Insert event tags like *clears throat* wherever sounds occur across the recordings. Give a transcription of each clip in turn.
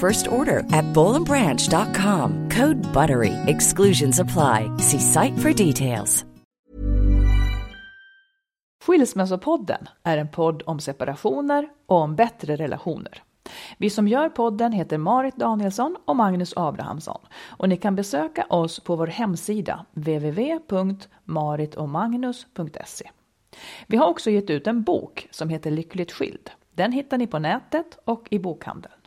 first order at bowlandbranch.com. Code BUTTERY. Exclusions apply. See site for details. Skilsmässopodden är en podd om separationer och om bättre relationer. Vi som gör podden heter Marit Danielsson och Magnus Abrahamsson och ni kan besöka oss på vår hemsida www.maritomagnus.se. Vi har också gett ut en bok som heter Lyckligt skild. Den hittar ni på nätet och i bokhandeln.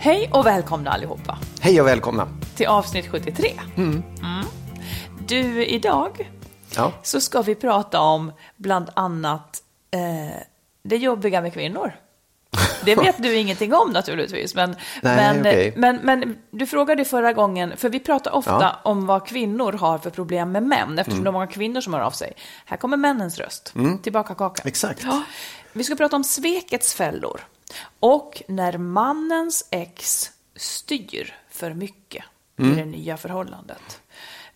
Hej och välkomna allihopa Hej och välkomna. till avsnitt 73. Mm. Du, idag Ja. så ska vi prata om bland annat eh, det jobbiga med kvinnor. Det vet du *laughs* ingenting om naturligtvis, men, Nej, men, okej. men, men du frågade förra gången, för vi pratar ofta Ja. om vad kvinnor har för problem med män, eftersom det är många kvinnor som hör av sig. Här kommer männens röst, tillbaka kaka. Exakt. Ja, vi ska prata om svekets fällor och när mannens ex styr för mycket i det nya förhållandet.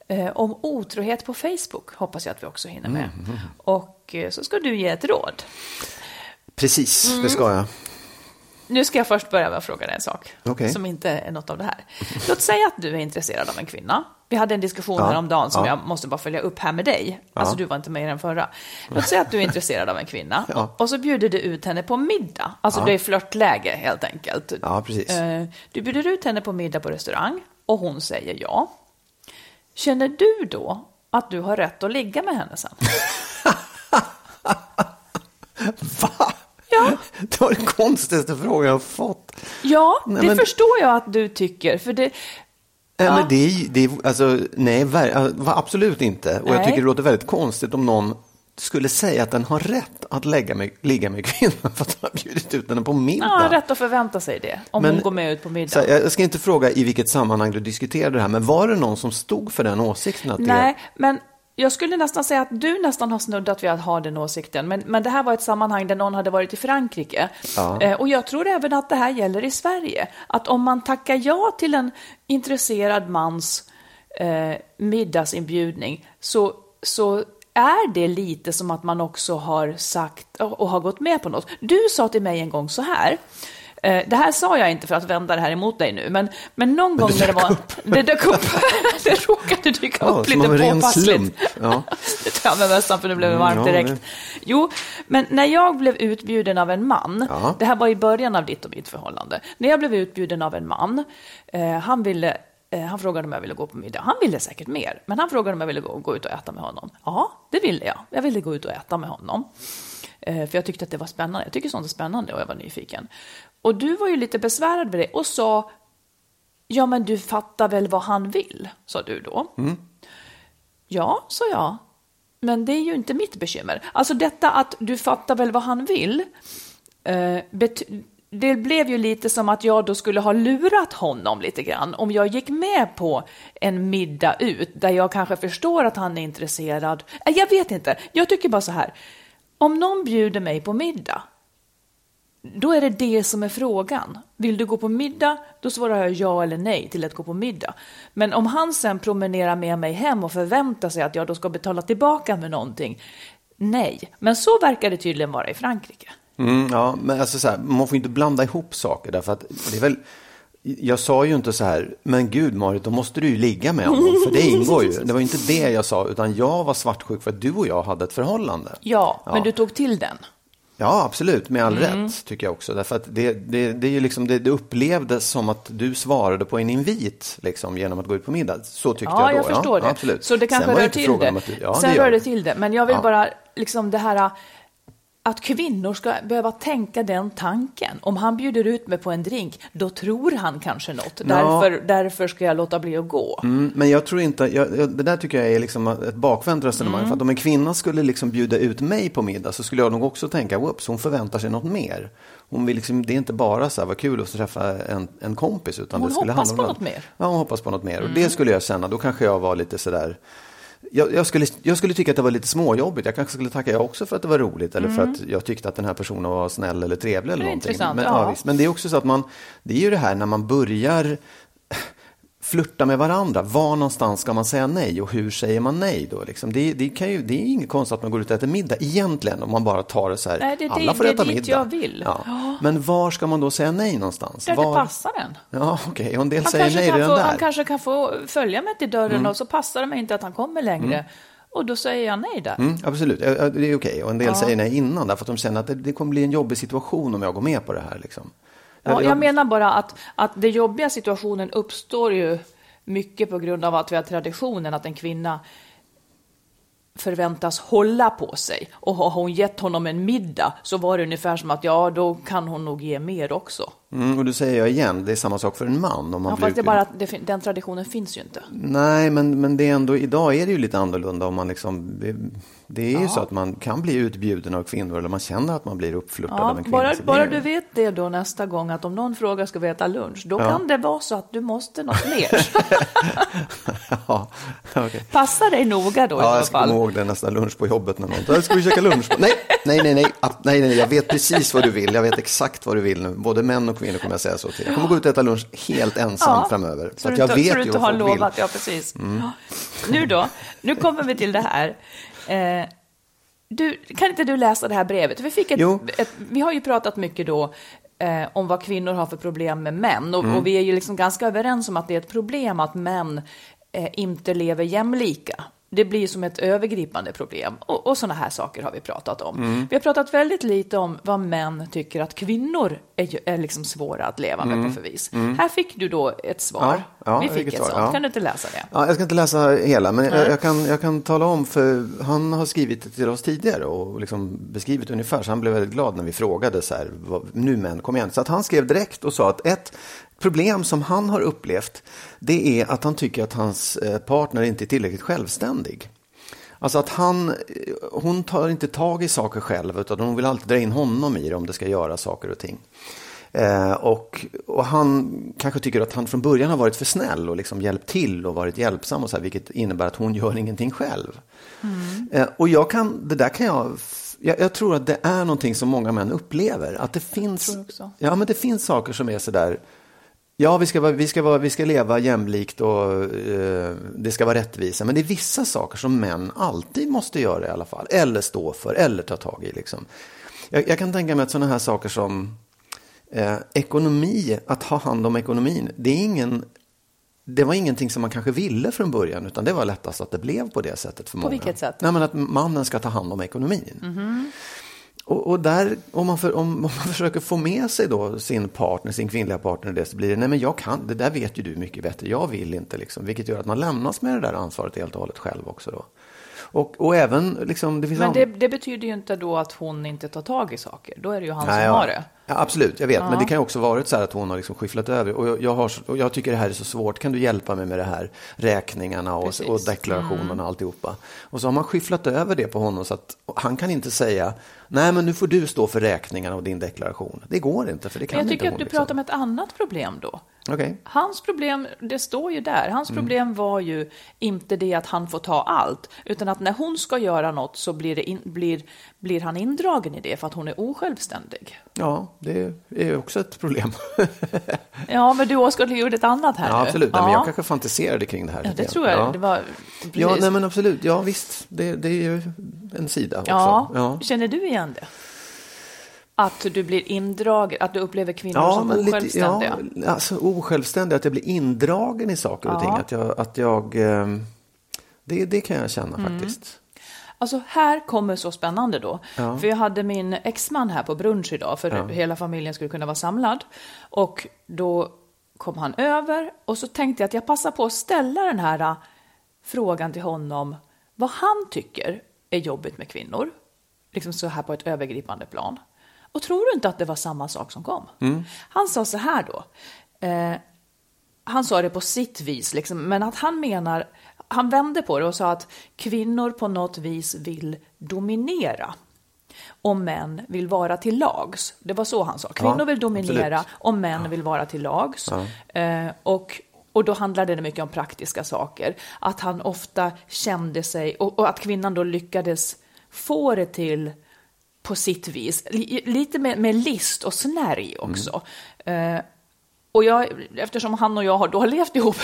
Eh, om otrohet på Facebook hoppas jag att vi också hinner med. Och eh, så ska du ge ett råd. Precis, Mm. det ska jag. Nu ska jag först börja med att fråga dig en sak Okej. som inte är något av det här. Låt säga att du är intresserad av en kvinna. Vi hade en diskussion Ja, häromdagen som ja. jag måste bara följa upp här med dig. Alltså du var inte med i den förra. Låt säga att du är intresserad av en kvinna Ja. och så bjuder du ut henne på middag. Alltså det är flörtläge helt enkelt. Ja, precis. Eh, Du bjuder ut henne på middag på restaurang och hon säger ja. Känner du då att du har rätt att ligga med henne sen? *laughs* Va? Ja. Det var den konstigaste frågan jag har fått. Ja, Nej, det men- förstår jag att du tycker. För det, Nej, Ja. men det är, det är, alltså, nej, absolut inte. Och jag Nej. tycker det låter väldigt konstigt om någon skulle säga att den har rätt att lägga med, ligga med kvinnan för att han har bjudit ut henne på middag. Ja, rätt att förvänta sig det. Om Men- hon går med ut på middag. Här, jag ska inte fråga i vilket sammanhang du diskuterade det här, men var det någon som stod för den åsikten? Att Nej, men jag skulle nästan säga att du nästan har snuddat vid att ha den åsikten. Men, men det här var ett sammanhang där någon hade varit i Frankrike. Ja. Eh, och jag tror även att det här gäller i Sverige. Att om man tackar ja till en intresserad mans eh, middagsinbjudning så, så är det lite som att man också har sagt och, och har gått med på något. Du sa till mig en gång så här. Eh, Det här sa jag inte för att vända det här emot dig nu, men, men någon gång när det var... upp. Det dök upp. *laughs* det råkade dyka Ja, upp lite påpassligt. Ja. *laughs* Det tar jag med mössan för nu blev det varmt Ja, direkt. det- Jo, men när jag blev utbjuden av en man, Ja. det här var i början av ditt och mitt förhållande. När jag blev utbjuden av en man, eh, han ville eh, han frågade om jag ville gå på middag. Han ville säkert mer, men han frågade om jag ville gå, gå ut och äta med honom. Ja, det ville jag. Jag ville gå ut och äta med honom. Eh, för jag tyckte att det var spännande. Jag tycker sånt är spännande och jag var nyfiken. Och du var ju lite besvärad med det och sa, ja men du fattar väl vad han vill, sa du då. Ja, sa jag. Men det är ju inte mitt bekymmer. Alltså detta att du fattar väl vad han vill. Eh, det blev ju lite som att jag då skulle ha lurat honom lite grann. Om jag gick med på en middag ut där jag kanske förstår att han är intresserad. Eh, Jag vet inte. Jag tycker bara så här. Om någon bjuder mig på middag då är det det som är frågan. Vill du gå på middag, då svarar jag ja eller nej till att gå på middag. Men om han sen promenerar med mig hem och förväntar sig att jag då ska betala tillbaka med någonting, nej. Men så verkar det tydligen vara i Frankrike. Mm, ja, men alltså så här, man får inte blanda ihop saker därför att det är väl jag sa ju inte så här, men gud Marit, då måste du ju ligga med honom, för det ingår ju. *laughs* Det var inte det jag sa, utan jag var svartsjuk för att du och jag hade ett förhållande. Ja, ja. men du tog till den. Ja, absolut, med all mm. rätt tycker jag också. Därför att det, det, det, är ju liksom, det, det upplevdes som att du svarade på en invit liksom, genom att gå ut på middag. Så tyckte ja, jag då. Jag förstår ja, det. Absolut. Så det kanske rör till det. Du, ja, Sen rör det till det. Men jag vill bara, liksom det här att kvinnor ska behöva tänka den tanken. Om han bjuder ut mig på en drink, då tror han kanske något. Ja. Därför, därför ska jag låta bli att gå. Mm, men jag tror inte, jag, jag, det där tycker jag är liksom ett bakvänt resonemang. Mm. För att om en kvinna skulle liksom bjuda ut mig på middag så skulle jag nog också tänka, whoops, hon förväntar sig något mer. Hon vill liksom, det är inte bara så här, vad kul att träffa en, en kompis. Utan hon det skulle hoppas på något mer. Ja, hon hoppas på något mer. Mm. Och det skulle jag känna, då kanske jag var lite sådär, jag, jag, skulle, jag skulle tycka att det var lite småjobbigt. Jag kanske skulle tacka ja också för att det var roligt eller mm. för att jag tyckte att den här personen var snäll eller trevlig. Eller någonting. Men, ja. Ja, men det är också så att man, det är ju det här när man börjar flirta med varandra. Var någonstans ska man säga nej och hur säger man nej då? Liksom? Det, det, kan ju, det är inget konstigt att man går ut och äter middag egentligen om man bara tar det så här. Nej, det, alla får det, äta det middag. jag vill. Ja. Men var ska man då säga nej någonstans? Där var... det passar en. Ja, okej. Okay. En del han säger nej redan få, där. Han kanske kan få följa mig till dörren mm. och så passar det mig inte att han kommer längre. Mm. Och då säger jag nej där. Mm, absolut, det är okej. Okay. Och en del ja. säger nej innan därför att de känner att det, det kommer bli en jobbig situation om jag går med på det här. Liksom. Ja, jag, menar bara att, att den jobbiga situationen uppstår ju mycket på grund av att vi har traditionen att en kvinna förväntas hålla på sig. Och har hon gett honom en middag så var det ungefär som att ja, då kan hon nog ge mer också. Mm, och du säger jag igen, det är samma sak för en man. Om man ja, fast det är bara att det, den traditionen finns ju inte. Nej, men, men det är ändå, idag är det ju lite annorlunda om man liksom, det, är ja. ju så att man kan bli utbjuden av kvinnor eller man känner att man blir uppflörtad ja, av en kvinna. Bara, bara du vet det då nästa gång att om någon frågar ska vi äta lunch, då ja. kan det vara så att du måste något mer. *laughs* ja, okay. Passa dig noga då ja, i alla fall. Ja, jag ska komma ihåg det nästa lunch på jobbet när någon ska vi käka lunch? nej, nej, nej, nej, nej, nej, jag vet precis vad du vill, jag vet exakt vad du vill nu, både män och kvinnor kommer jag säga så till. Jag kommer gå ut och äta lunch helt ensam ja, framöver. Så, att jag vet så du inte har lovat, ja precis. Mm. Nu då, nu kommer vi till det här. Eh, du, kan inte du läsa det här brevet? Vi, fick ett, ett, vi har ju pratat mycket då eh, om vad kvinnor har för problem med män. Och, mm. och, vi är ju liksom ganska överens om att det är ett problem att män eh, inte lever jämlika det blir som ett övergripande problem. Och, och sådana här saker har vi pratat om. Mm. Vi har pratat väldigt lite om vad män tycker att kvinnor är, är liksom svåra att leva med mm. på för vis. Mm. Här fick du då ett svar. Ja, ja, vi fick ett svar. sånt. Ja. Kan du inte läsa det? Ja, jag ska inte läsa hela, men jag, jag, kan, jag kan tala om, för han har skrivit till oss tidigare och liksom beskrivit ungefär, så han blev väldigt glad när vi frågade så här, vad, nu män, kom igen. Så att han skrev direkt och sa att ett, problem som han har upplevt det är att han tycker att hans eh, partner inte är tillräckligt självständig. Alltså att han, eh, hon tar inte tag i saker själv utan hon vill alltid dra in honom i det om det ska göra saker och ting. Eh, och, och, han kanske tycker att han från början har varit för snäll och liksom hjälpt till och varit hjälpsam och så här, vilket innebär att hon gör ingenting själv. Mm. Eh, och jag kan, det där kan jag jag, jag, tror att det är någonting som många män upplever. Att det finns, ja, men det finns saker som är sådär Ja, vi ska, vara, vi, ska vara, vi ska leva jämlikt och eh, det ska vara rättvisa. Men det är vissa saker som män alltid måste göra i alla fall. Eller stå för, eller ta tag i. Liksom. Jag, jag kan tänka mig att sådana här saker som eh, ekonomi, att ha hand om ekonomin. Det, är ingen, det var ingenting som man kanske ville från början. Utan det var lättast att det blev på det sättet för på många. På vilket sätt? Nej, men att mannen ska ta hand om ekonomin. Mm -hmm. Och, och, där, om man, för, om, om, man *laughs* försöker få med sig då sin partner, sin kvinnliga partner det, så blir det, nej men jag kan, det där vet ju du mycket bättre, jag vill inte liksom. Vilket gör att man lämnas med det där ansvaret helt och hållet själv också då. Och, och även liksom, det finns Men det, det, betyder ju inte då att hon inte tar tag i saker, då är det ju han nej, som ja. har det. Ja, absolut, jag vet. Ja. Men det kan ju också varit så här att hon har liksom skifflat över. Och jag, jag, har, och jag tycker det här är så svårt. Kan du hjälpa mig med det här? Räkningarna och, och deklarationerna mm. och alltihopa. Och så har man skifflat över det på honom så att han kan inte säga nej men nu får du stå för räkningarna och din deklaration. Det går inte för det kan men jag tycker att du liksom. pratar om ett annat problem då. Okej. Hans problem, det står ju där, hans Mm. problem var ju inte det att han får ta allt, utan att när hon ska göra något så blir, in, blir, blir han indragen i det för att hon är osjälvständig. Ja, det är också ett problem. *laughs* Ja, men du åskådliggjorde ett annat här ja, nu. absolut. Nej, men jag kanske fantiserade kring det här. ja, det tror jag. Ja. Det var, precis. Ja, nej, men absolut. Ja, visst. Det, det är ju en sida också. ja. ja. känner du igen det? Att du blir indragen, att du upplever kvinnor Ja, som men lite, osjälvständiga? ja, alltså osjälvständig, att jag blir indragen i saker och Ja. ting. Att jag, att jag eh, det, det kan jag känna Mm. faktiskt. Alltså här kommer så spännande då. För jag hade min exman här på brunch idag för hela familjen skulle kunna vara samlad. Och då kom han över och så tänkte jag att jag passar på att ställa den här äh, frågan till honom vad han tycker är jobbigt med kvinnor. Liksom så här på ett övergripande plan. Och tror du inte att det var samma sak som kom? Han sa så här då. Eh, han sa det på sitt vis, liksom, men att han menar, han vände på det och sa att kvinnor på något vis vill dominera och män vill vara till lags. Det var så han sa. Kvinnor Ja, vill dominera absolut. och män vill vara till lags. Eh, och, och då handlade det mycket om praktiska saker. Att han ofta kände sig, och, och att kvinnan då lyckades få det till på sitt vis. Li- Lite med, med list och snärj också. Eh, och jag, eftersom han och jag har, då *laughs* levt ihop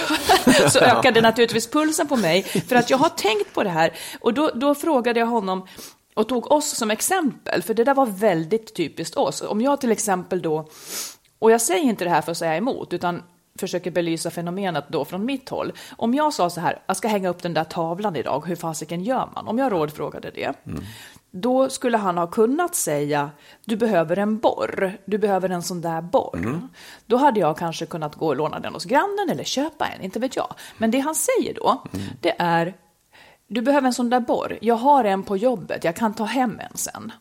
så ökade naturligtvis pulsen på mig. För att jag har tänkt på det här. Och då, då frågade jag honom och tog oss som exempel. För det där var väldigt typiskt oss. Om jag till exempel då, och jag säger inte det här för att säga emot, utan försöker belysa fenomenet då från mitt håll. Om jag sa så här, jag ska hänga upp den där tavlan idag, hur fasiken gör man? Om jag rådfrågade det, då skulle han ha kunnat säga, du behöver en borr, du behöver en sån där borr. Då hade jag kanske kunnat gå och låna den hos grannen eller köpa en, inte vet jag. Men det han säger då, det är, du behöver en sån där borr, jag har en på jobbet, jag kan ta hem en sen.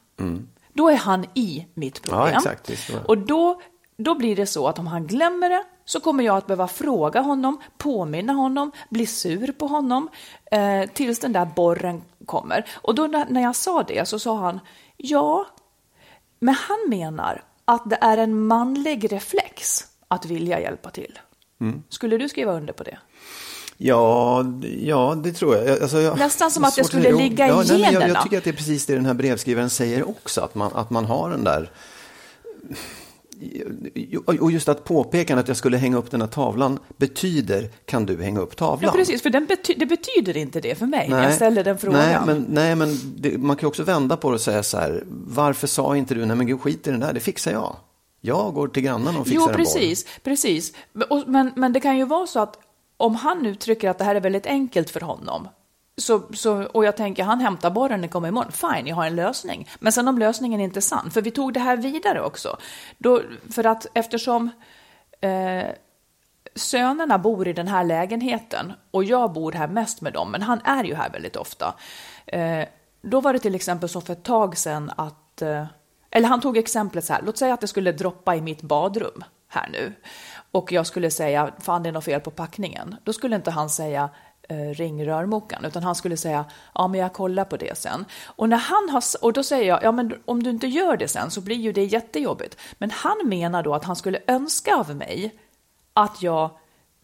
Då är han i mitt problem. Ja, exakt, Och då, då blir det så att om han glömmer det så kommer jag att behöva fråga honom, påminna honom, bli sur på honom eh, tills den där borren kommer. Och då när, jag sa det så sa han, ja, men han menar att det är en manlig reflex att vilja hjälpa till. Mm. Skulle du skriva under på det? Ja, ja, det tror jag. Alltså, jag Nästan som att det skulle säga. ligga i ja, men jag, generna. jag tycker att det är precis det den här brevskrivaren säger också. Att man, att man har den där... Och just att påpeka att jag skulle hänga upp den här tavlan betyder, kan du hänga upp tavlan? Ja, precis, för den bety det betyder inte det för mig när jag ställer den frågan. Nej, men, nej, men det, man kan också vända på det och säga så här, varför sa inte du, nej men gud skit i den där, det fixar jag. Jag går till grannen och fixar Jo, en precis, precis. Men- Men, det kan ju vara så att om han uttrycker att det här är väldigt enkelt för honom, så, så, och jag tänker han hämtar borren det kommer imorgon, fine, jag har en lösning. Men sen om lösningen inte är sann, för vi tog det här vidare också. Då, för att eftersom eh, sönerna bor i den här lägenheten och jag bor här mest med dem, men han är ju här väldigt ofta. Eh, då var det till exempel så för ett tag sedan att, eh, eller han tog exemplet så här, låt säga att det skulle droppa i mitt badrum här nu och jag skulle säga, fan det är något fel på packningen. Då skulle inte han säga, eh, ring rörmokaren, utan han skulle säga, ja men jag kollar på det sen. Och, när han har, och då säger jag, ja men om du inte gör det sen så blir ju det jättejobbigt. Men han menar då att han skulle önska av mig att jag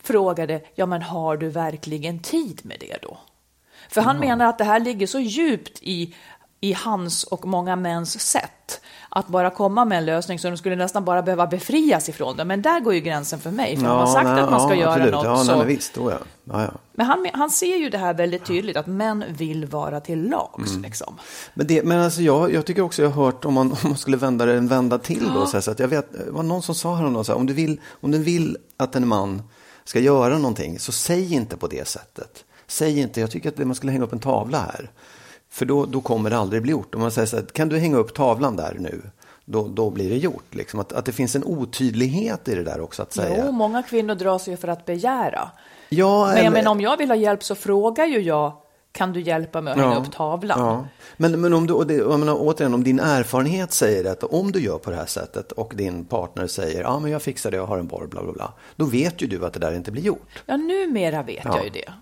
frågade, ja men har du verkligen tid med det då? För han menar att det här ligger så djupt i, i hans och många mäns sätt att bara komma med en lösning så de skulle nästan bara behöva befrias ifrån det. Men där går ju gränsen för mig, för de har sagt nej, att man ska ja, göra absolut. något. Ja, så... nej, men visst, då ja. ja, ja. Men han, han ser ju det här väldigt tydligt, att män vill vara till lags. Mm. Liksom. Men, det, men alltså jag, jag tycker också jag har hört om man, om man skulle vända det en vända till då. Så, här, så att jag vet, det var någon som sa häromdagen så här, om du, vill, om du vill att en man ska göra någonting så säg inte på det sättet. Säg inte, jag tycker att man skulle hänga upp en tavla här. För då, då kommer det aldrig bli gjort. Om man säger så här, kan du hänga upp tavlan där nu? Då, då blir det gjort. Liksom. Att, att det finns en otydlighet i det där också att säga. Jo, många kvinnor drar sig ju för att begära. ja, Men, eller- men om jag vill ha hjälp så frågar ju jag, kan du hjälpa mig att hänga Ja, upp tavlan? Ja. Men, men om du, och det, jag menar, återigen, om din erfarenhet säger att om du gör på det här sättet och din partner säger ja men jag fixar det, jag har en borr, bla bla bla. Då vet ju du att det där inte blir gjort. Ja, numera vet Ja. jag ju det.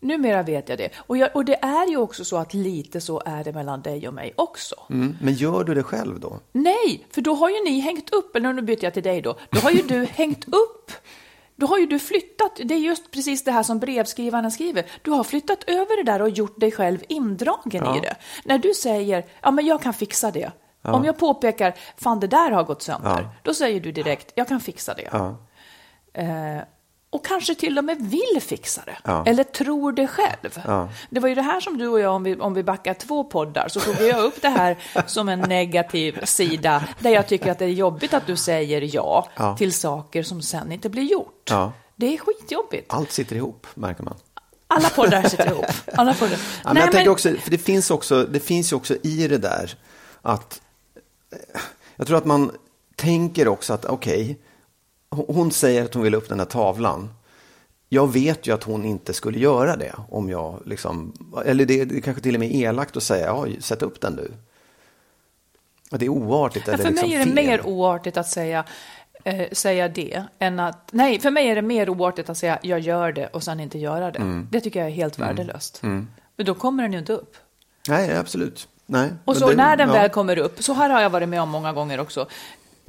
Numera vet jag det. Och, jag, och det är ju också så att lite så är det mellan dig och mig också. Mm. Men gör du det själv då? Nej, för då har ju ni hängt upp, eller nu byter jag till dig då, då har ju du *laughs* hängt upp Då har ju du flyttat, det är just precis det här som brevskrivaren skriver. Du har flyttat över det där och gjort dig själv indragen Ja. i det. När du säger, ja men jag kan fixa det. Om jag påpekar, fan det där har gått sönder. Ja. Då säger du direkt, jag kan fixa det. Ja. Eh, och kanske till och med vill fixa det. Ja. Eller tror det själv. Ja. Det var ju det här som du och jag, om vi, om vi backar två poddar, så tog jag upp det här *laughs* som en negativ sida, där jag tycker att det är jobbigt att du säger ja, Ja. till saker som sen inte blir gjort. Det är skitjobbigt. Allt sitter ihop, märker man. Alla poddar sitter *laughs* ihop. Alla poddar. Ja, men Nej, jag tänker men- också, för det finns, också, det finns ju också i det där att eh, jag tror att man tänker också att okej, hon- hon säger att hon vill upp den här tavlan. Jag vet ju att hon inte skulle göra det om jag liksom, eller det, det är kanske till och med elakt att säga, ja, sätt upp den du. Det är oartigt eller för liksom mig är det fel. mer oartigt att säga, eh, säga det än att... Nej, för mig är det mer oartigt att säga jag gör det och sen inte göra det. Mm. Det tycker jag är helt värdelöst. Men då kommer den ju inte upp. Nej, absolut. Nej. Och men så det- när den ja. väl kommer upp, så här har jag varit med om många gånger också.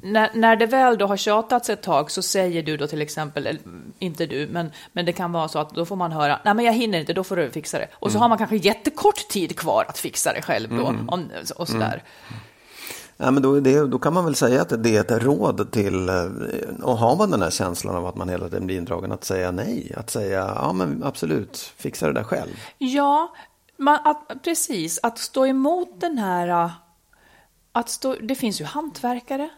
När, när det väl då har tjatats ett tag så säger du då till exempel, eller inte du, men, men det kan vara så att då får man höra, nej men jag hinner inte, då får du fixa det. Och så Mm. har man kanske jättekort tid kvar att fixa det själv då, om, och sådär. Ja, men då, det, då kan man väl säga att det är ett råd till, och har man den här känslan av att man hela tiden blir indragen, att säga nej. Att säga, ja men absolut, fixa det där själv. Ja, man, att, precis. Att stå emot den här... Att stå, det finns ju hantverkare.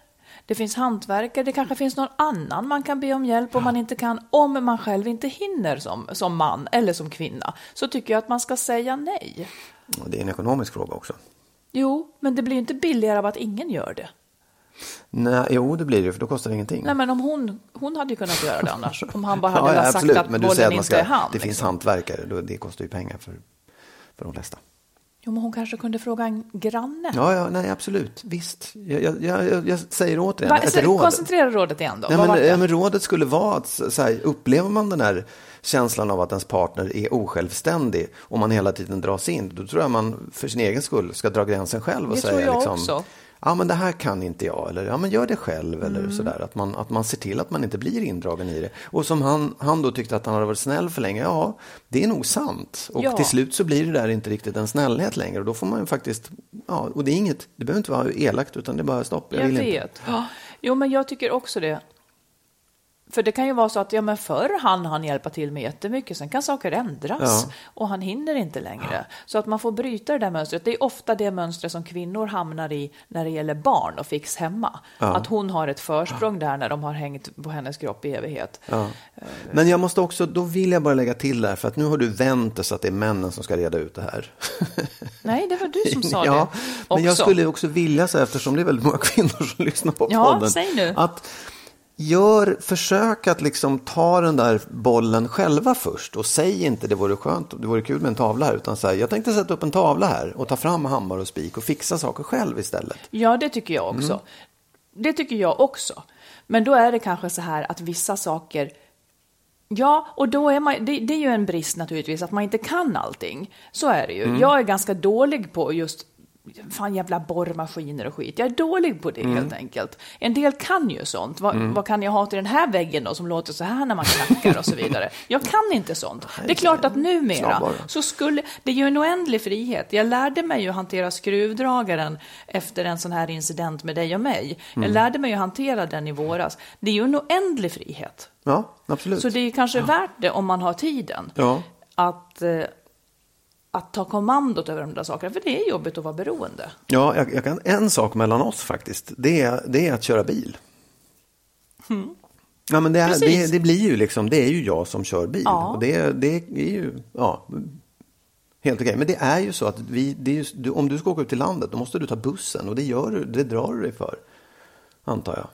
Det finns hantverkare, det kanske finns någon annan man kan be om hjälp om man inte kan, om man själv inte hinner som, som man eller som kvinna. Så tycker jag att man ska säga nej. Och det är en ekonomisk fråga också. Jo, men det blir ju inte billigare av att ingen gör det. Nej, jo, det blir det, för då kostar det ingenting. Nej, men om hon, hon hade ju kunnat göra det annars. Om han bara *laughs* hade ja, ja, sagt absolut, att men du bollen säger att man inte är han. det finns liksom. hantverkare, då, det kostar ju pengar för, för de flesta. Jo, men hon kanske kunde fråga en granne. Ja, ja, nej, absolut, visst. Jag, jag, jag, jag säger återigen, Va, ett råd. koncentrera rådet igen då. Nej, men, ja, men rådet skulle vara att så här, upplever man den här känslan av att ens partner är osjälvständig och man hela tiden dras in, då tror jag man för sin egen skull ska dra gränsen själv och Det säga tror jag liksom, också. Ja men det här kan inte jag, eller ja men gör det själv, eller Mm. sådär. Att man, att man ser till att man inte blir indragen i det. Och som han, han då tyckte att han hade varit snäll för länge, ja det är nog sant. Och Ja. till slut så blir det där inte riktigt en snällhet längre och då får man ju faktiskt, ja och det är inget, det behöver inte vara elakt utan det är bara stopp, jag, Jag vill inte. vet. Ja. Jo, men jag tycker också det. För det kan ju vara så att ja, men förr han han hjälpa till med jättemycket, sen kan saker ändras Ja. och han hinner inte längre. Så att man får bryta det där mönstret. Det är ofta det mönstret som kvinnor hamnar i när det gäller barn och fix hemma. Att hon har ett försprång där när de har hängt på hennes kropp i evighet. Men jag måste också, då vill jag bara lägga till där, för att nu har du vänt det så att det är männen som ska reda ut det här. *laughs* Nej, det var du som sa *laughs* ja, det. men jag skulle också vilja säga, eftersom det är väldigt många kvinnor som lyssnar på Ja, podden, säg nu. att gör, försök att liksom ta den där bollen själva först och säg inte det vore skönt, det vore kul med en tavla här, utan säg jag tänkte sätta upp en tavla här och ta fram hammare och spik och fixa saker själv istället. Ja, det tycker jag också. Mm. Det tycker jag också. Men då är det kanske så här att vissa saker Ja, och då är man, det, det är ju en brist naturligtvis att man inte kan allting. Så är det ju. Mm. Jag är ganska dålig på just fan jävla borrmaskiner och skit. Jag är dålig på det Mm. helt enkelt. En del kan ju sånt. Vad, vad kan jag ha till den här väggen då som låter så här när man knackar och så vidare. Jag kan inte sånt. Det är klart att numera så skulle, det är ju en oändlig frihet. Jag lärde mig ju att hantera skruvdragaren efter en sån här incident med dig och mig. Mm. Jag lärde mig ju att hantera den i våras. Det är ju en oändlig frihet. Ja, absolut. Så det är kanske värt det om man har tiden. Ja. Att, eh, att ta kommandot över de där sakerna. För det är jobbigt att vara beroende. Ja, jag, jag kan, en sak mellan oss faktiskt, det är, det är att köra bil. Ja, men det, är, det, det blir ju liksom, det är ju jag som kör bil. Ja. Och det, det är ju, ja, helt okej. Men det är ju så att vi, ju, du, om du ska åka ut till landet, då måste du ta bussen och det gör du, det drar du dig för. Antar jag.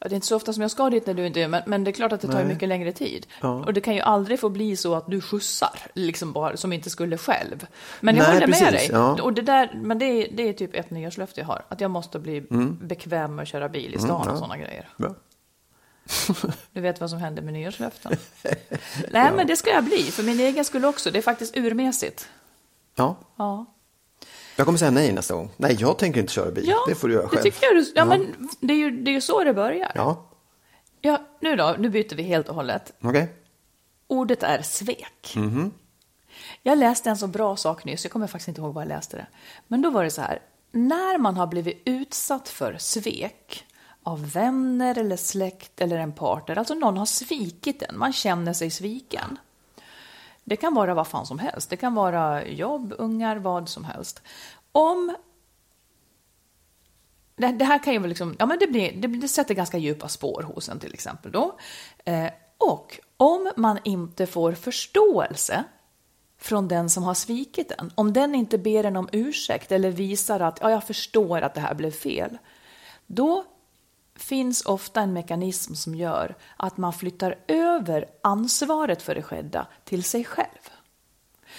Ja, det är inte så ofta som jag ska dit när du inte är men, men det är klart att det tar Nej. mycket längre tid. Ja. Och det kan ju aldrig få bli så att du skjutsar, liksom bara, som inte skulle själv. Men jag Nej, håller med precis, dig. ja. Och det där, men det är, det är typ ett nyårslöfte jag har. Att jag måste bli bekväm med att köra bil i stan Mm, ja. och sådana grejer. Bra. *laughs* Du vet vad som händer med nyårslöften. *laughs* Nej, men det ska jag bli, för min egen skull också. Det är faktiskt urmässigt. Ja, Ja, jag kommer säga nej nästa gång. Nej, jag tänker inte köra bil. ja det får du göra själv. Det tycker jag. du- Ja, men det är ju, det är ju så det börjar. Ja, Ja, nu då, nu byter vi helt och hållet. Okej? Ordet är svek. Jag läste en så bra sak nyss, jag kommer faktiskt inte ihåg var jag läste det. Men då var det så här, när man har blivit utsatt för svek av vänner eller släkt eller en partner, alltså någon har svikit en, man känner sig sviken. Det kan vara vad fan som helst, det kan vara jobb, ungar, vad som helst. Om det, det här kan ju liksom, ja men det, blir, det, det sätter ganska djupa spår hos en till exempel då. Eh, och om man inte får förståelse från den som har svikit en, om den inte ber en om ursäkt eller visar att ja, jag förstår att det här blev fel, då finns ofta en mekanism som gör att man flyttar över ansvaret för det skedda till sig själv.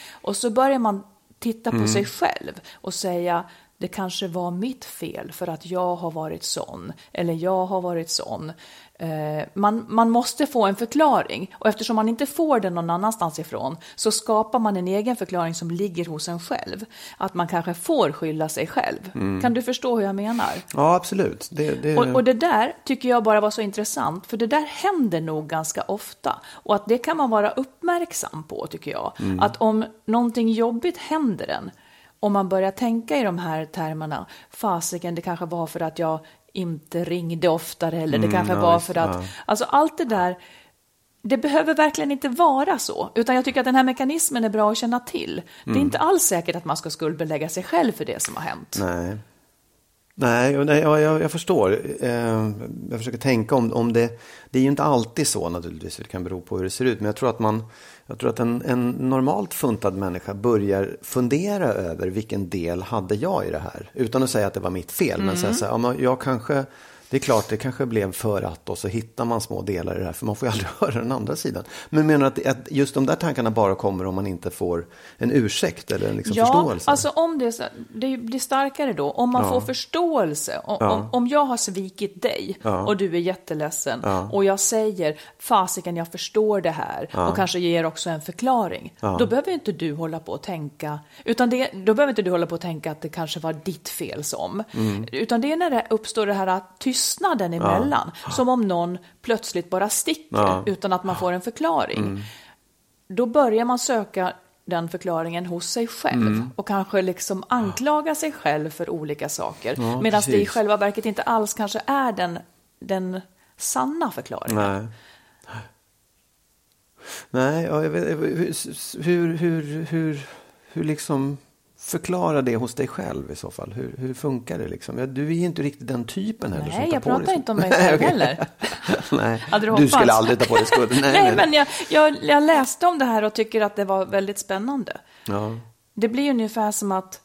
Och så börjar man titta på sig själv och säga det kanske var mitt fel för att jag har varit sån eller jag har varit sån. Eh, man, man måste få en förklaring och eftersom man inte får den någon annanstans ifrån så skapar man en egen förklaring som ligger hos en själv. Att man kanske får skylla sig själv. Kan du förstå hur jag menar? Ja, absolut. Det, det... Och, och det där tycker jag bara var så intressant, för det där händer nog ganska ofta. Och att det kan man vara uppmärksam på, tycker jag. Att om någonting jobbigt händer en, om man börjar tänka i de här termerna, fasiken, det kanske var för att jag inte ringde oftare, eller det kanske ja, var för att... ja. Alltså allt det där, det behöver verkligen inte vara så, utan jag tycker att den här mekanismen är bra att känna till. Det är inte alls säkert att man ska skuldbelägga sig själv för det som har hänt. Nej. Nej, nej ja, jag, jag förstår. Eh, jag försöker tänka om, om det. Det är ju inte alltid så naturligtvis. Det kan bero på hur det ser ut. Men jag tror att, man, jag tror att en, en normalt funtad människa börjar fundera över vilken del hade jag i det här. Utan att säga att det var mitt fel. Men säga så här, ja, jag kanske, det är klart det kanske blev för att och så hittar man små delar i det här. För man får ju aldrig *laughs* höra den andra sidan. Men menar att, att just de där tankarna bara kommer om man inte får en ursäkt eller en liksom ja, förståelse. alltså om det, det blir starkare då. Om man Ja. får förståelse. Om, Ja. om, om jag har svikit dig Ja. och du är jätteledsen Ja. och jag säger fasiken jag förstår det här och kanske ger också en förklaring. Då behöver inte du hålla på och tänka, utan det, då behöver inte du hålla på och tänka att det kanske var ditt fel som. Mm. Utan det är när det uppstår det här tystnaden emellan. Som om någon plötsligt bara sticker Ja. Mm. utan att man får en förklaring då börjar man söka den förklaringen hos sig själv Mm. och kanske liksom anklaga sig själv för olika saker. Medan det i själva verket inte alls kanske är den, den sanna förklaringen. Nej. Nej, ja, jag vet, hur, hur, hur, hur liksom förklara det hos dig själv i så fall? Hur, hur funkar det liksom? Ja, du är ju inte riktigt den typen heller. Nej, jag pratar inte om mig *laughs* själv heller. *laughs* nej, du du, skulle aldrig ta på dig skulden. *laughs* Nej, Nej, nej, men jag, jag, jag läste om det här och tycker att det var väldigt spännande. Ja. Det blir ungefär som att,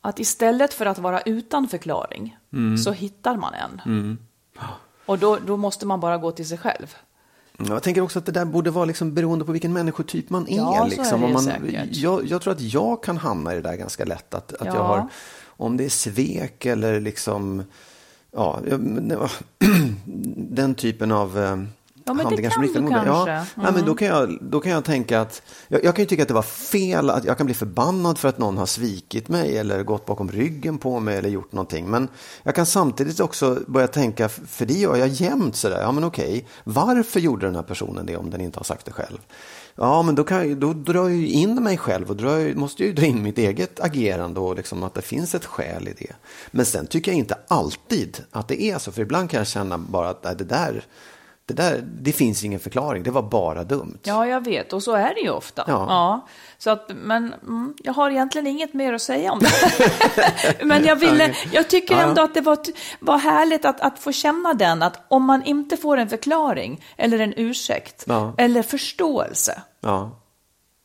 att istället för att vara utan förklaring Mm. så hittar man en. Och då, då måste man bara gå till sig själv. Jag tänker också att det där borde vara liksom beroende på vilken människotyp man är. Ja, är liksom. Om man, säkert. jag, jag tror att jag kan hamna i det där ganska lätt. Att, att jag Ja. har, om det är svek eller liksom, jag- ja, *clears throat* den typen av eh, Ja, men det handlingar som kan riktar du mot mig. Ja. Mm. ja, men då, kan jag, då kan jag tänka att, jag, jag kan ju tycka att det var fel, att jag kan bli förbannad för att någon har svikit mig eller gått bakom ryggen på mig eller gjort någonting. Men jag kan samtidigt också börja tänka, för det gör jag jämt sådär, ja men okej, varför gjorde den här personen det om den inte har sagt det själv? Ja, men då, kan jag, då drar jag ju in mig själv och drar, måste ju dra in mitt eget agerande och liksom att det finns ett skäl i det. Men sen tycker jag inte alltid att det är så, för ibland kan jag känna bara att nej, det där, det där, det finns ingen förklaring, det var bara dumt. Ja, jag vet. Och så är det ju ofta. Ja. Så att, men mm, jag har egentligen inget mer att säga om det. *laughs* men jag, ville, jag tycker Ja, ja. ändå att det var, var härligt att, att få känna den, att om man inte får en förklaring eller en ursäkt Ja. eller förståelse Ja.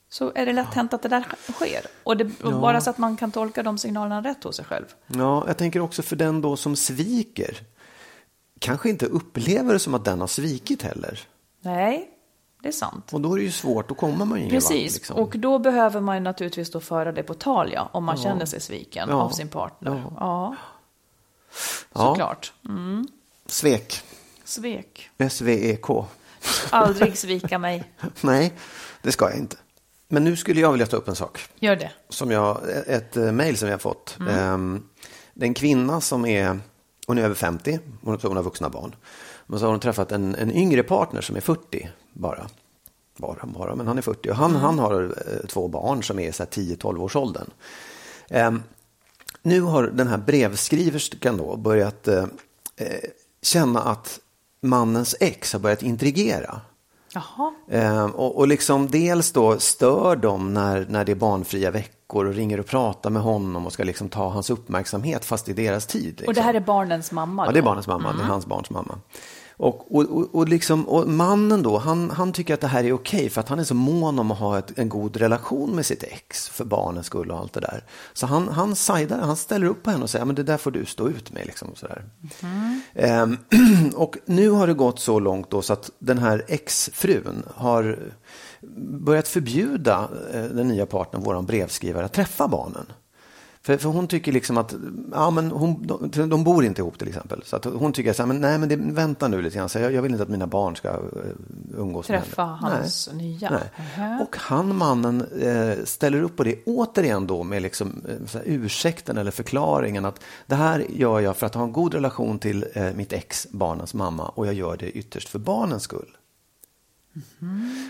så är det lätt hänt att det där sker. Och det, och bara så att man kan tolka de signalerna rätt hos sig själv. Ja, jag tänker också för den då som sviker. Kanske inte upplever det som att den har svikit heller. Nej, det är sant. Och då är det ju svårt, då kommer man ju ingen Precis. Liksom. och då behöver man ju naturligtvis då föra det på tal, ja, om man känner sig sviken Ja. av sin partner. Ja, Ja. såklart. Svek. Svek. S-V-E-K. Aldrig svika mig. *laughs* Nej, det ska jag inte. Men nu skulle jag vilja ta upp en sak. Gör det. Som jag, ett eh, mejl som jag har fått. Ehm, Det är en kvinna som är hon är över 50, hon hon har vuxna barn. Men så har hon träffat en, en yngre partner som är 40 bara. Bara, bara, men han är 40 och han, han har eh, två barn som är så här 10-12 års åldern. Eh, nu har den här brevskriverskan då börjat eh, eh, känna att mannens ex har börjat intrigera. Jaha. Eh, och, och liksom dels då stör de när, när det är barnfria veckor och ringer och pratar med honom och ska liksom ta hans uppmärksamhet fast i deras tid. Liksom. Och det här är barnens mamma? Ja, det är barnens mamma. Det är hans barns mamma. Och, och, och, och, liksom, och mannen då, han, han tycker att det här är okej för att han är så mån om att ha ett, en god relation med sitt ex för barnens skull och allt det där. Så han, han sidar, han ställer upp på henne och säger, men det där får du stå ut med. Liksom, sådär. Ehm, *clears throat* och nu har det gått så långt då så att den här exfrun har börjat förbjuda eh, den nya partnern, våran brevskrivare, att träffa barnen. För, för hon tycker liksom att, ja men hon, de, de bor inte ihop till exempel. Så att hon tycker så här, men nej men det, vänta nu lite grann, så jag, jag vill inte att mina barn ska uh, umgås Träffa med henne. hans nej. nya? Nej. Mhm. Och han, mannen, eh, ställer upp på det återigen då med liksom, eh, så här, ursäkten eller förklaringen att det här gör jag för att ha en god relation till eh, mitt ex, barnens mamma, och jag gör det ytterst för barnens skull.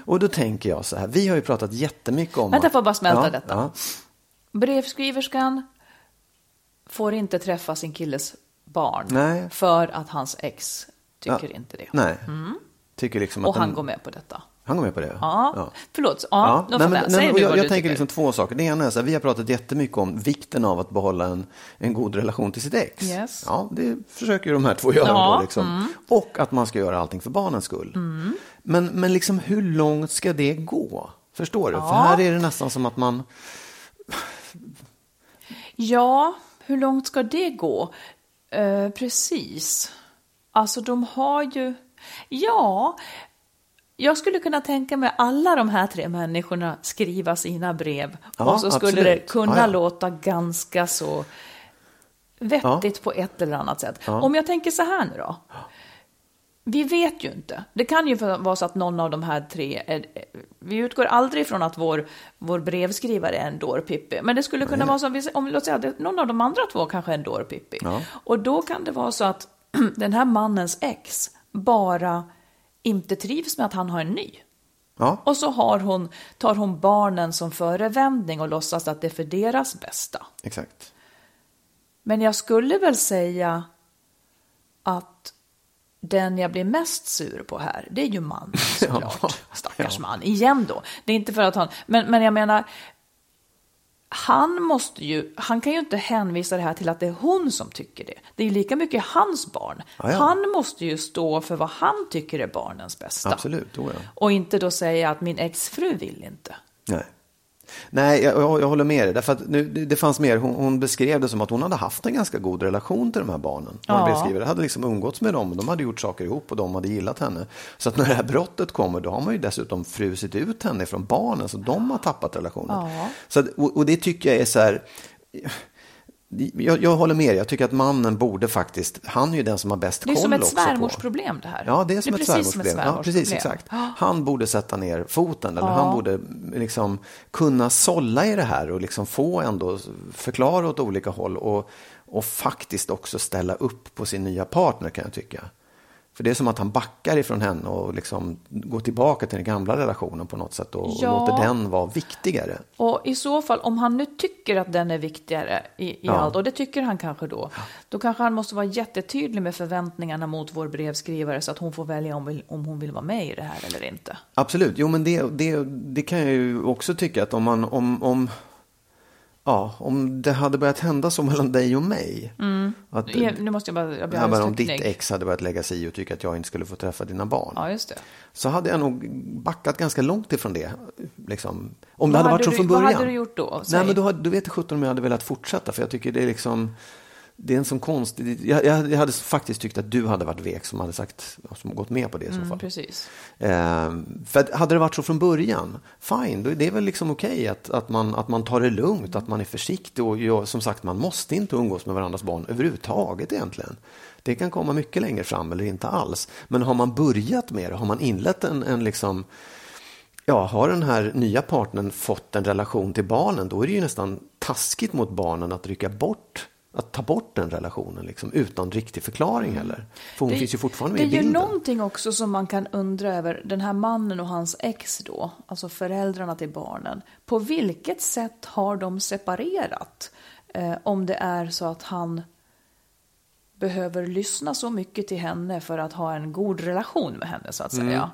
Och då tänker jag så här, vi har ju pratat jättemycket om... Vänta, att- får jag bara smälta ja, detta? Ja, Brevskriverskan får inte träffa sin killes barn Nej. för att hans ex tycker Ja. inte det. nej. Tycker liksom Och han den- går med på detta. Han går med på det? Ja, förlåt. Ja, då nej, men, jag. nej, jag, jag tänker tycker. liksom två saker. Det ena är så här, vi har pratat jättemycket om vikten av att behålla en, en god relation till sitt ex. Yes. Ja, det försöker ju de här två göra. Ja, mm. Då, liksom. Och att man ska göra allting för barnens skull. Men, men liksom, hur långt ska det gå? Förstår du? För här är det nästan som att man... Ja, hur långt ska det gå? Eh, precis. Alltså de har ju... Ja, jag skulle kunna tänka mig alla de här tre människorna skriva sina brev Ja, och så skulle absolut. det kunna Ja, ja. låta ganska så vettigt på ett eller annat sätt. Ja. Om jag tänker så här nu då. Vi vet ju inte. Det kan ju vara så att någon av de här tre, är, vi utgår aldrig från att vår, vår brevskrivare är en dårpippi, men det skulle kunna vara så, om, om låt säga att någon av de andra två kanske är en dårpippi. Ja. Och då kan det vara så att *clears throat* den här mannens ex bara inte trivs med att han har en ny. Ja, Och så har hon, tar hon barnen som förevändning och låtsas att det är för deras bästa. exakt. Men jag skulle väl säga att den jag blir mest sur på här, det är ju mannen *laughs* såklart. Ja, Stackars ja. man, igen då. Det är inte för att han, men, men jag menar, han måste ju, han kan ju inte hänvisa det här till att det är hon som tycker det. Det är ju lika mycket hans barn. Ja, ja. Han måste ju stå för vad han tycker är barnens bästa. Absolut, oh ja. Och inte då säga att min exfru vill inte. Nej. Nej, jag, jag, jag håller med dig. Därför nu, det, det fanns mer, hon, hon beskrev det som att hon hade haft en ganska god relation till de här barnen. Hon Ja. beskriver det, hade liksom umgåtts med dem de hade gjort saker ihop och de hade gillat henne. Så att när det här brottet kommer då har man ju dessutom frusit ut henne från barnen så de har tappat relationen. Ja. Så att, och, och det tycker jag är så här, jag, jag håller med jag tycker att mannen borde faktiskt, han är ju den som har bäst Det är koll som ett också svärmorsproblem det här. Ja, det är som ett precis som svärmorsproblem. Ja, precis, exakt. Han borde sätta ner foten, eller Ja. han borde liksom kunna sålla i det här och liksom få ändå förklara åt olika håll och, och faktiskt också ställa upp på sin nya partner kan jag tycka. För det är som att han backar ifrån henne och liksom går tillbaka till den gamla relationen på något sätt och, Ja. och låter den vara viktigare. Och i så fall, om han nu tycker att den är viktigare i, i Ja. allt, och det tycker han kanske då, då kanske han måste vara jättetydlig med förväntningarna mot vår brevskrivare så att hon får välja om, om hon vill vara med i det här eller inte. Absolut, jo men det, det, det kan jag ju också tycka att om man, om, om, ja, om det hade börjat hända så mellan dig och mig. Att, Ja, Nu måste jag bara, jag blir ja, om ditt ex hade börjat lägga sig i och tycka att jag inte skulle få träffa dina barn. Ja, just det. Så hade jag nog backat ganska långt ifrån det. Liksom. Om det Vad hade varit så från vad början. hade du gjort då? Säg. Nej, men då, hade- du vet sjutton om jag hade velat fortsätta. För jag tycker det är liksom... Det är en sån konstig... Jag, jag, hade faktiskt tyckt att du hade varit vek som hade sagt, som gått med på det i så fall. Mm, precis. Ehm, för att hade det varit så från början, fine, då är det väl liksom okej att, att, man, att man tar det lugnt, att man är försiktig och jag, som sagt, man måste inte umgås med varandras barn överhuvudtaget egentligen. Det kan komma mycket längre fram eller inte alls. Men har man börjat med det, har man inlett en, en liksom, ja, har den här nya partnern fått en relation till barnen, då är det ju nästan taskigt mot barnen att rycka bort att ta bort den relationen liksom, utan riktig förklaring heller. För hon Det- finns ju fortfarande Det med i är ju bilden. någonting också som man kan undra över. Den här mannen och hans ex då, alltså föräldrarna till barnen. På vilket sätt har de separerat? Eh, om det är så att han behöver lyssna så mycket till henne för att ha en god relation med henne så att säga. Mm.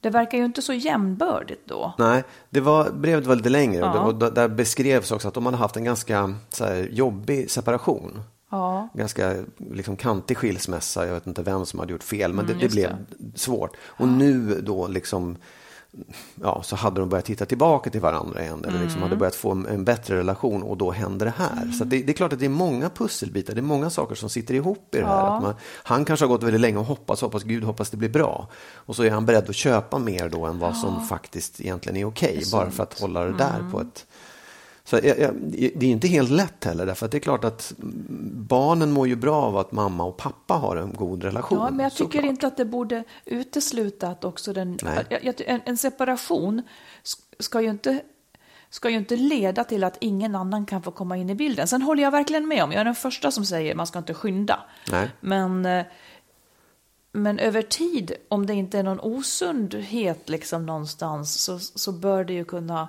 Det verkar ju inte så jämnbördigt då. Nej, det var, brevet var lite längre och, det, Ja. och där- där beskrevs också att de hade haft en ganska här, jobbig separation. Ja. Ganska liksom, kantig skilsmässa, jag vet inte vem som hade gjort fel, men det, det just blev svårt. Och nu då liksom, ja, så hade de börjat titta tillbaka till varandra igen, eller liksom hade börjat få en, en bättre relation och då hände det här. Så att det, det är klart att det är många pusselbitar, det är många saker som sitter ihop i det här. Att man, han kanske har gått väldigt länge och hoppats, hoppas Gud, hoppas det blir bra. Och så är han beredd att köpa mer då än vad som faktiskt egentligen är okej, bara för att hålla det där på ett så det är inte helt lätt heller, därför att det är klart att barnen mår ju bra av att mamma och pappa har en god relation. Ja, men jag tycker såklart. inte att det borde utesluta att också den... En, en separation sk- ska ju inte ska ju inte leda till att ingen annan kan få komma in i bilden. Sen håller jag verkligen med om, jag är den första som säger man ska inte skynda. Nej. Men, eh, men över tid, om det inte är någon osundhet liksom någonstans, så, så bör det ju kunna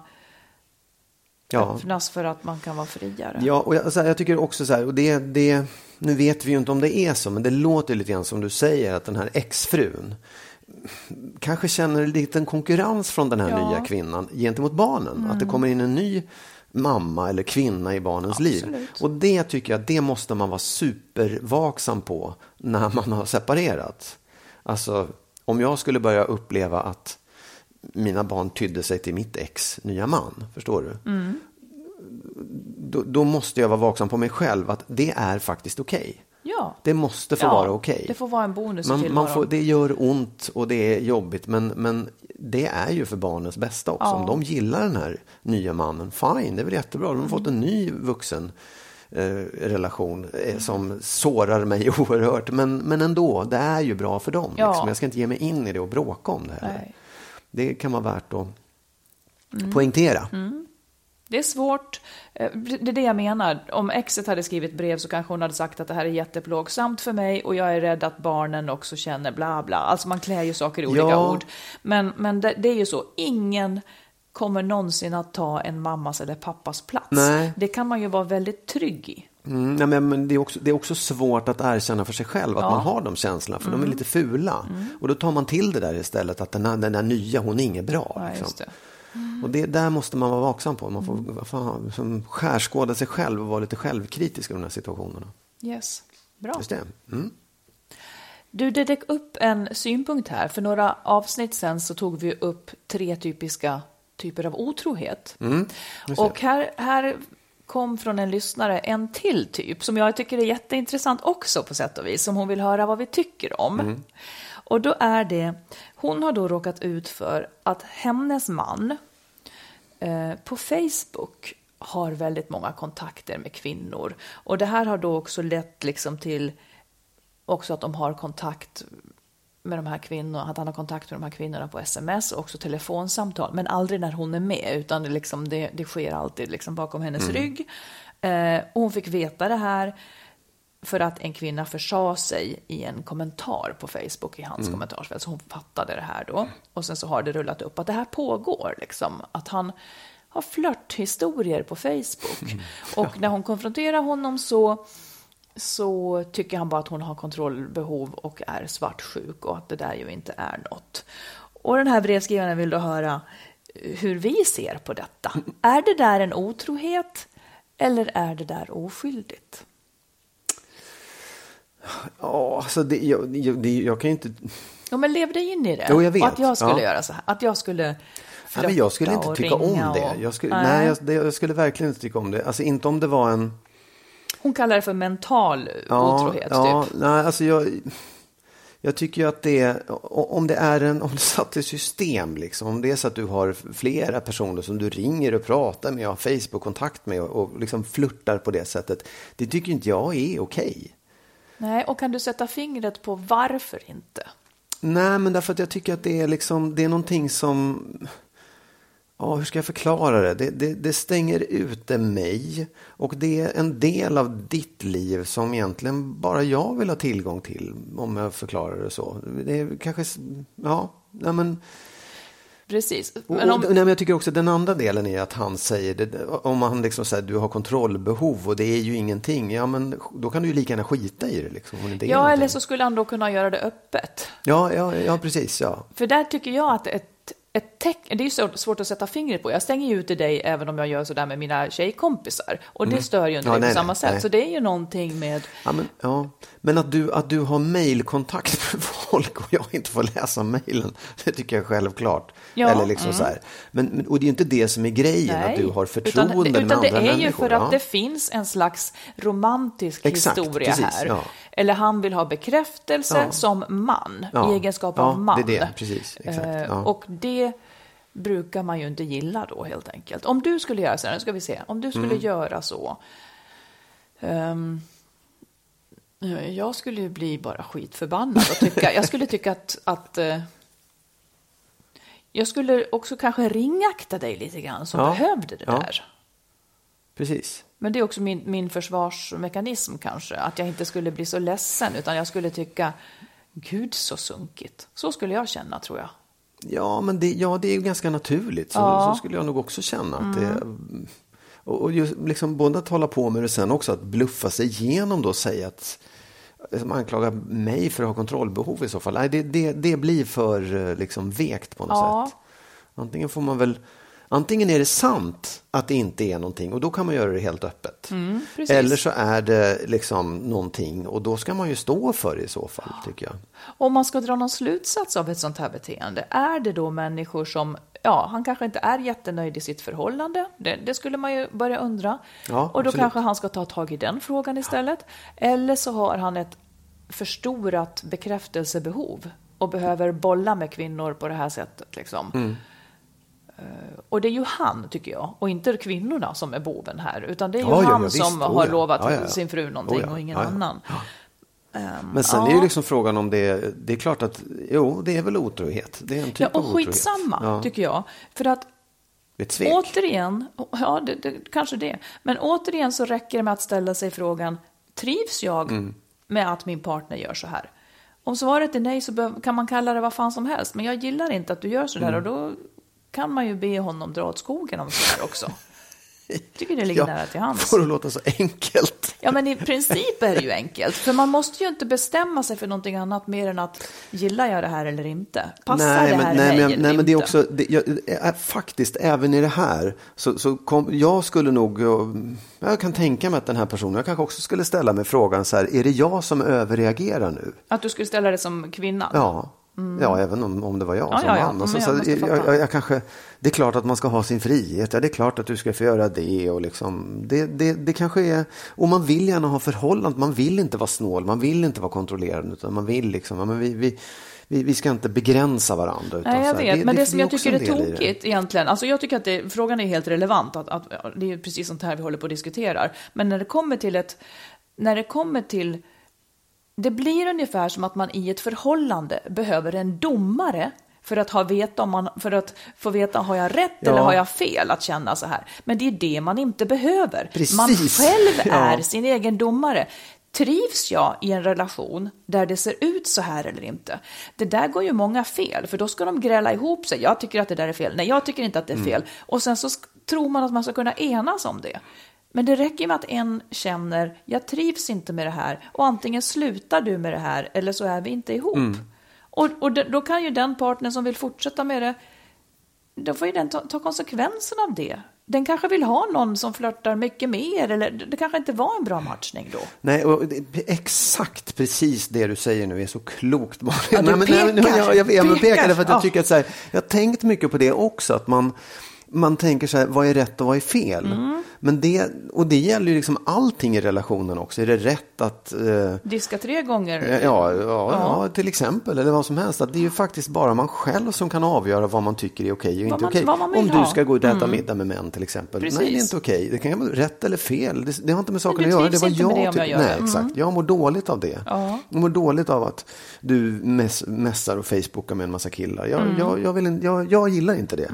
Ja. öppnas för att man kan vara friare. Ja, och jag, här, jag tycker också så här, och det, det, nu vet vi ju inte om det är så, men det låter lite grann som du säger att den här exfrun kanske känner en liten konkurrens från den här Ja. nya kvinnan gentemot barnen. Att det kommer in en ny mamma eller kvinna i barnens liv. Absolut. Och det tycker jag, det måste man vara supervaksam på när man har separerat. Alltså, om jag skulle börja uppleva att mina barn tydde sig till mitt ex nya man, förstår du? Då, då måste jag vara vaksam på mig själv att det är faktiskt okej. Ja. Det måste få Ja, vara okej. Det får vara en bonus Man, man får, det gör ont och det är jobbigt, men, men det är ju för barnens bästa också. Ja. Om de gillar den här nya mannen, fine, det är väl jättebra. De har fått en ny vuxen eh, relation eh, som sårar mig *laughs* oerhört. Men, men ändå, det är ju bra för dem. Ja. Liksom. Jag ska inte ge mig in i det och bråka om det heller. Nej. Det kan vara värt att Mm. poängtera. Det är svårt. Eh, Det är det jag menar. Om exet hade skrivit brev så kanske hon hade sagt att det här är jätteplågsamt för mig och jag är rädd att barnen också känner bla bla. Alltså man klär ju saker i olika Ja. ord. Men, men det, det är ju så, ingen kommer någonsin att ta en mammas eller pappas plats. Nej. Det kan man ju vara väldigt trygg i. Mm, nej, men, det, är också, det är också svårt att erkänna för sig själv att Ja. Mm. man har de känslorna, för de är lite fula. Och då tar man till det där istället, att den, här, den där nya, hon är inget bra. Ja, liksom. det. Och det där måste man vara vaksam på. Man får Mm. fan, liksom, skärskåda sig själv och vara lite självkritisk i de här situationerna. Yes. Bra. Just det. Mm. Du, det dök upp en synpunkt här. För några avsnitt sen så tog vi upp tre typiska typer av otrohet. Mm, och här, här kom från en lyssnare en till typ som jag tycker är jätteintressant också på sätt och vis, som hon vill höra vad vi tycker om. Mm. Och då är det, hon har då råkat ut för att hennes man eh, på Facebook har väldigt många kontakter med kvinnor. Och det här har då också lett liksom till också att de har kontakt med de här kvinnorna, att han har kontakt med de här kvinnorna på sms och också telefonsamtal, men aldrig när hon är med, utan det, liksom, det, det sker alltid liksom bakom hennes rygg. Eh, och hon fick veta det här för att en kvinna försa sig i en kommentar på Facebook i hans kommentarsfält, så hon fattade det här då. Och sen så har det rullat upp att det här pågår, liksom, att han har flörthistorier på Facebook. Och när hon konfronterar honom så så tycker han bara att hon har kontrollbehov och är svartsjuk och att det där ju inte är något. Och den här brevskrivaren vill då höra hur vi ser på detta. *laughs* Är det där en otrohet eller är det där oskyldigt? Ja, alltså det, jag, jag, jag kan ju inte... Ja, men lev dig in i det. Jo, jag vet. Och att jag skulle Ja. göra så här. Att jag skulle Ja, men jag skulle inte tycka om det. och- Jag skulle, nej, jag, det, jag skulle verkligen inte tycka om det. Alltså inte om det var en... Hon kallar det för mental otrohet, ja, typ. Nej, alltså jag, jag tycker ju att det om det är en, *laughs* om det satt i system, liksom, om det är så att du har flera personer som du ringer och pratar med och har Facebook-kontakt med och, och liksom flörtar på det sättet, det tycker inte jag är okej. Nej, och kan du sätta fingret på varför inte? Nej, men därför att jag tycker att det är liksom, det är någonting som... ja, hur ska jag förklara det? Det, det? det stänger ute mig och det är en del av ditt liv som egentligen bara jag vill ha tillgång till, om jag förklarar det så. Det är kanske, ja, nej men Precis. Men om... och, nej, men jag tycker också den andra delen är att han säger, det, om han liksom säger du har kontrollbehov och det är ju ingenting, ja men då kan du ju lika gärna skita i det. Liksom, om det ja, eller så skulle han då kunna göra det öppet. Ja, ja, ja precis. Ja. För där tycker jag att ett ett tecken, det är ju svårt att sätta fingret på. Jag stänger ju ute dig även om jag gör sådär med mina tjejkompisar. Och det mm. stör ju inte ja, dig på samma sätt. Nej. Så det är ju någonting med... Ja, men, ja. men att, du, att du har mejlkontakt *laughs* med folk och jag inte får läsa mejlen, det tycker jag är självklart. Ja, Eller liksom mm. så här. Men, och det är ju inte det som är grejen, Nej. att du har förtroende utan, utan med andra människor. Utan det är ju för att det finns en slags romantisk Exakt, historia precis, här. Ja. Eller han vill ha bekräftelse ja. som man, i egenskap av man. det är det, precis. Exakt. Eh, och det brukar man ju inte gilla då helt enkelt. Om du skulle göra så här, nu ska vi se, om du skulle mm. göra så. Um, jag skulle ju bli bara skitförbannad och tycka, jag skulle tycka att, att uh, jag skulle också kanske ringakta dig lite grann som ja. behövde det ja. där. Precis. Men det är också min, min försvarsmekanism kanske, att jag inte skulle bli så ledsen, utan jag skulle tycka, gud så sunkigt. Så skulle jag känna tror jag. Ja, men det, ja, det är ju ganska naturligt. Så, ja. så skulle jag nog också känna. Att mm. det, och, och just, liksom, både att hålla på med det sen också, att bluffa sig igenom då och säga att som anklagar mig för att ha kontrollbehov i så fall. Nej, det, det, det blir för eh, liksom, vekt på något ja. sätt. Antingen får man väl Antingen är det sant att det inte är någonting och då kan man göra det helt öppet. Mm, Eller så är det liksom någonting och då ska man ju stå för det i så fall, tycker jag. Om man ska dra någon slutsats av ett sånt här beteende, är det då människor som, ja, han kanske inte är jättenöjd i sitt förhållande, det, det skulle man ju börja undra. Ja, och då absolut. kanske han ska ta tag i den frågan istället. Eller så har han ett förstorat bekräftelsebehov och behöver bolla med kvinnor på det här sättet. Liksom. Mm. Eh, och det är ju han, tycker jag, och inte kvinnorna som är boven här, utan det är ju ja, han ja, ja, som har lovat sin fru någonting och ingen annan. Um, Men sen är ju liksom frågan om det är, det är klart att, jo, det är väl otrohet. Det är en typ ja, och av skitsamma, tycker jag. För att återigen, ja, det, det, kanske det, men återigen så räcker det med att ställa sig frågan, trivs jag mm. med att min partner gör så här? Om svaret är nej så kan man kalla det vad fan som helst, men jag gillar inte att du gör så där mm. och då kan man ju be honom dra åt skogen om så här också. Jag *laughs* tycker det ligger ja, nära till hands. Får det låta så enkelt. Ja, men i princip är det ju enkelt. För man måste ju inte bestämma sig för någonting annat mer än att gillar jag det här eller inte? Passar nej, det här nej, mig men, eller nej, men det är också, det, jag, faktiskt även i det här, så, så kom, jag skulle nog, jag kan tänka mig att den här personen, jag kanske också skulle ställa mig frågan så här, är det jag som överreagerar nu? Att du skulle ställa det som kvinna? Ja. Mm. Ja, även om, om det var jag ja, som ja, ja. man. Så, så, jag, jag, jag, kanske, det är klart att man ska ha sin frihet. Ja, det är klart att du ska få göra det. Och liksom, det, det, det kanske är, och man vill gärna ha förhållande. Man vill inte vara snål. Man vill inte vara kontrollerande. Utan man vill liksom, men vi, vi, vi, vi ska inte begränsa varandra. Utan Nej, jag vet. Det, men det, det som jag tycker är tokigt egentligen. Alltså jag tycker att det, frågan är helt relevant. Att, att, det är precis sånt här vi håller på att diskutera. Men när det kommer till ett, när det kommer till det blir ungefär som att man i ett förhållande behöver en domare för att, ha veta om man, för att få veta, har jag rätt ja. eller har jag fel att känna så här? Men det är det man inte behöver. Precis. Man själv *laughs* är ja. sin egen domare. Trivs jag i en relation där det ser ut så här eller inte? Det där går ju många fel, för då ska de gräla ihop sig. Jag tycker att det där är fel. Nej, jag tycker inte att det är mm. fel. Mm. Och sen så tror man att man ska kunna enas om det. Men det räcker med att en känner, jag trivs inte med det här och antingen slutar du med det här eller så är vi inte ihop. Mm. Och, och då kan ju den partner som vill fortsätta med det, då får ju den ta, ta konsekvenserna av det. Den kanske vill ha någon som flörtar mycket mer eller det kanske inte var en bra matchning då. Nej, och exakt precis det du säger nu är så klokt. Ja, du nej, men, pekar, nej, jag, jag, jag, jag pekade för att jag tycker att så här, jag har tänkt mycket på det också, att man man tänker så här, vad är rätt och vad är fel? Mm. Men det, och det gäller ju liksom allting i relationen också. Är det rätt att... Eh, Diska tre gånger? Ja, ja, ja, ja, till exempel. Eller vad som helst. Att det är ju faktiskt bara man själv som kan avgöra vad man tycker är okej och inte okej. Om du ska gå och äta mm. middag med män till exempel. Precis. Nej, det är inte okej. Det kan vara rätt eller fel. Det, det har inte med saken att göra. Det var jag, det jag Nej, exakt. Mm. Jag mår dåligt av det. Ja. Jag mår dåligt av att du mess, mässar och facebookar med en massa killar. Jag, mm. jag, jag, vill, jag, jag gillar inte det.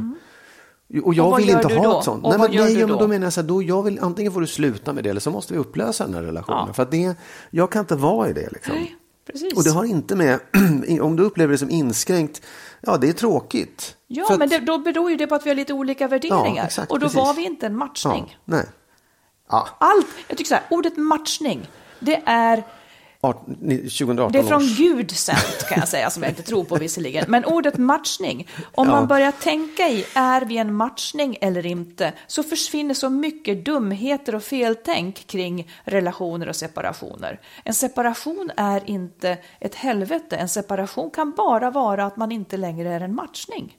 Och jag Och vill inte ha då? ett sånt. Och Nej, men, nej, ja, men då? då menar jag så här, då jag vill, antingen får du sluta med det eller så måste vi upplösa den här relationen. Ja. För att det, jag kan inte vara i det. Liksom. Nej, precis. Och det har inte med, *clears throat* om du upplever det som inskränkt, ja det är tråkigt. Ja, För att- men det, då beror ju det på att vi har lite olika värderingar. exakt, och då precis. var vi inte en ja, matchning. nej. Ja, Allt, jag tycker så här, ordet matchning, det är, 2018 det är från års. Gud sänt kan jag säga, som jag inte tror på visserligen. Men ordet matchning, om Ja. man börjar tänka i, är vi en matchning eller inte, så försvinner så mycket dumheter och feltänk kring relationer och separationer. En separation är inte ett helvete, en separation kan bara vara att man inte längre är en matchning.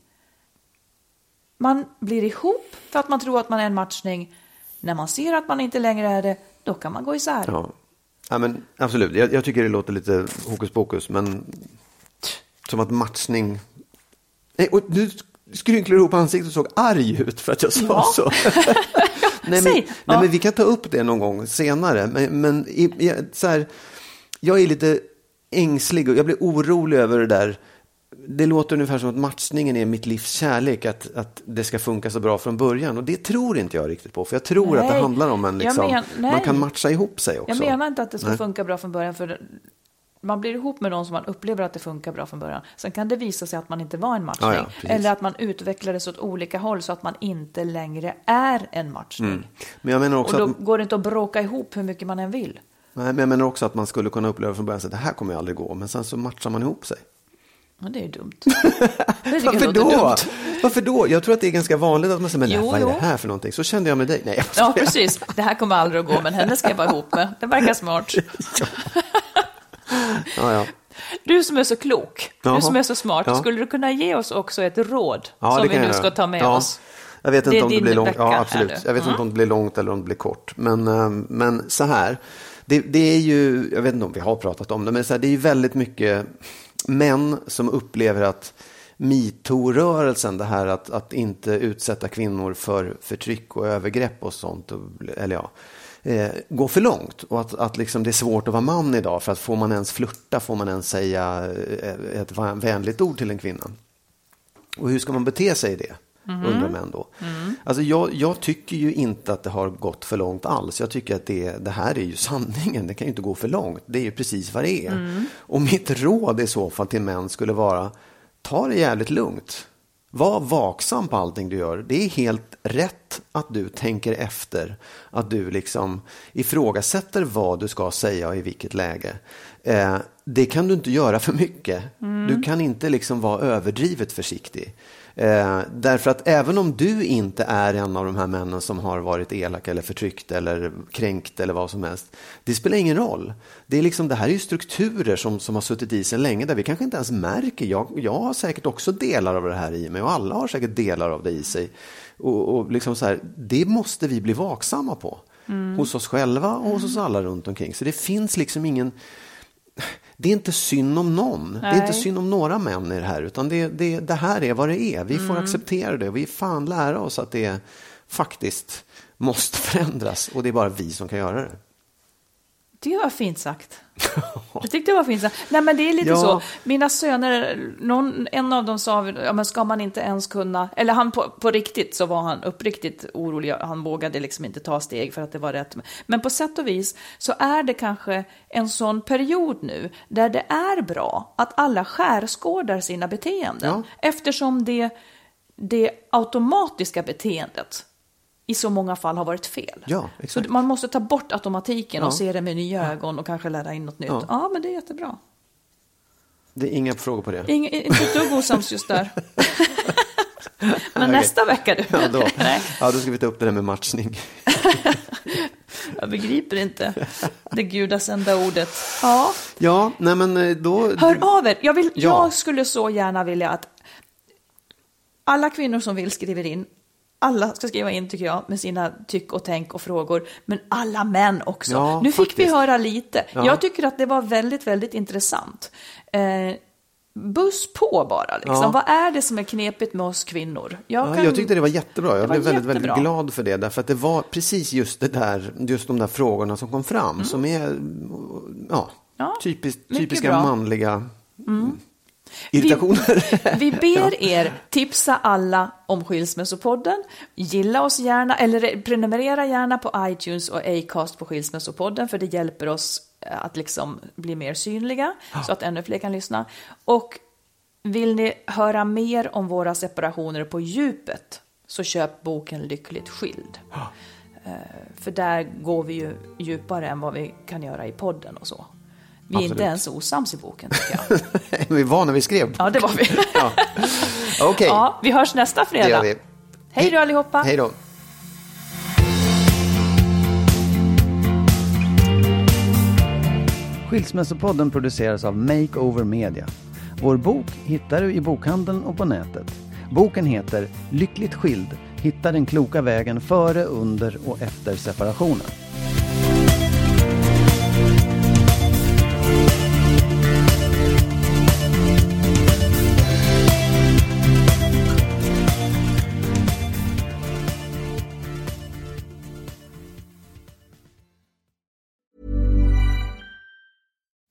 Man blir ihop för att man tror att man är en matchning. När man ser att man inte längre är det, då kan man gå isär. Ja. Ja, men, absolut, jag, jag tycker det låter lite hokus pokus, men som att matchning... Nej, och du skrynklar ihop ansiktet och såg arg ut för att jag sa Ja. så. *laughs* nej, men, nej, Ja. men vi kan ta upp det någon gång senare. Men, men i, i, så här, jag är lite ängslig och jag blir orolig över det där. Det låter ungefär som att matchningen är mitt livs kärlek, att, att det ska funka så bra från början. Och det tror inte jag riktigt på, för jag tror att det Nej. handlar om en Jag liksom, men- nej. man kan matcha ihop sig också. Jag menar inte att det ska Nej. funka bra från början, för man blir ihop med någon som man upplever att det funkar bra från början. Sen kan det visa sig att man inte var en matchning. Ja, ja, eller att man utvecklades åt olika håll så att man inte längre är en matchning. Men jag menar Och också då att, går det inte att bråka ihop hur mycket man än vill. nej, men jag menar också att man skulle kunna uppleva från början att det här kommer ju aldrig gå, men sen så matchar man ihop sig. Men det är ju dumt. *laughs* Det Varför då? dumt. Varför då? Jag tror att det är ganska vanligt att man säger, men Jo, vad är det här för någonting? Så kände jag med dig. Nej, Ja, precis. Det här kommer aldrig att gå, men henne ska jag vara ihop med. Det verkar smart. ja, ja. Du som är så klok, Jaha. du som är så smart, Ja. skulle du kunna ge oss också ett råd Ja, som vi nu ska ta med ja. oss? Jag vet inte om det blir långt. Ja, absolut. Jag vet Mm. inte om det blir långt eller om det blir kort. Men, eh, men så här, det, det är ju, jag vet inte om vi har pratat om det, men så här, det är ju väldigt mycket män som upplever att metoo-rörelsen, det här att, att inte utsätta kvinnor för förtryck och övergrepp och sånt, eller ja, eh, går för långt. Och att, att liksom det är svårt att vara man idag, för att får man ens flirta, får man ens säga eh, ett vänligt ord till en kvinna. Och hur ska man bete sig i det? Undrar män då. Alltså jag, jag tycker ju inte att det har gått för långt alls. Jag tycker att det, det här är ju *laughs* sanningen. Det kan ju inte gå för långt. Det är ju precis vad det är. Och mitt råd i så fall till män skulle vara, ta det jävligt lugnt. Var vaksam på allting du gör. Det är helt rätt att du tänker efter. Att du liksom ifrågasätter vad du ska säga och i vilket läge. Eh, det kan du inte göra för mycket. Du kan inte liksom vara överdrivet försiktig. Eh, därför att även om du inte är en av de här männen som har varit elak eller förtryckt eller kränkt eller vad som helst. Det spelar ingen roll. Det, är liksom, det här är ju strukturer som, som har suttit i sig länge där vi kanske inte ens märker. Jag, jag har säkert också delar av det här i mig och alla har säkert delar av det i sig. Och, och liksom så här, det måste vi bli vaksamma på. Hos oss själva och hos oss alla runt omkring. Så det finns liksom ingen det är inte synd om någon. Det är inte Nej. synd om några män i det här. Utan det, det, det här är vad det är. Vi Mm. får acceptera det. Vi fan lära oss att det faktiskt måste *laughs* förändras. Och det är bara vi som kan göra det. Det var fint sagt. *laughs* Jag tyckte det var fint sagt. Nej, men det är lite Ja. så. Mina söner, någon, en av dem sa, ja, men ska man inte ens kunna, eller han på, på riktigt så var han uppriktigt orolig. Han vågade liksom inte ta steg för att det var rätt. Men på sätt och vis så är det kanske en sån period nu där det är bra att alla skärskådar sina beteenden. Ja. Eftersom det, det automatiska beteendet i så många fall har varit fel. Ja, exakt. Så man måste ta bort automatiken Ja. och se det med nya ögon och kanske lära in något nytt. Ja, Ja. men det är jättebra. Det är inga frågor på det. Ing, inte ett dugg osams just där. *laughs* men nästa vecka du. Ja, då, *laughs* ja, då ska vi ta upp det där med matchning. *laughs* jag begriper inte det gudasända ordet. Ja, Ja, nej men eh, då... hör av er. Jag, vill, Ja. jag skulle så gärna vilja att alla kvinnor som vill skriver in. Alla ska skriva in tycker jag med sina tyck och tänk och frågor. Men alla män också. Ja, nu fick vi faktiskt. höra lite. Ja. Jag tycker att det var väldigt, väldigt intressant. Eh, buss på bara liksom. Ja. Vad är det som är knepigt med oss kvinnor? Jag, Ja, kan- jag tyckte det var jättebra. Jag var blev väldigt, jättebra. väldigt glad för det. Därför att det var precis just, det där, just de där frågorna som kom fram. Som är ja, Mm. Typiskt, typiska manliga irritationer. Vi, vi *laughs* ber er tipsa alla om Skilsmässopodden. Gilla oss gärna, eller prenumerera gärna på iTunes och Acast på Skilsmässopodden, för det hjälper oss eh, att liksom bli mer synliga, så att ännu fler kan lyssna. Och vill ni höra mer om våra separationer på djupet, så köp boken Lyckligt skild. Eh, För där går vi ju djupare än vad vi kan göra i podden och så. Vi är inte Absolut. ens osams i boken, tycker jag. *laughs* vi var när vi skrev. Ja, det var vi. *laughs* Ja. Okej, Ja, vi hörs nästa det gör fredag. vi. Hej då allihopa. Hej då. Skilsmässopodden produceras av Makeover Media. Vår bok hittar du i bokhandeln och på nätet. Boken heter Lyckligt skild. Hitta den kloka vägen före, under och efter separationen.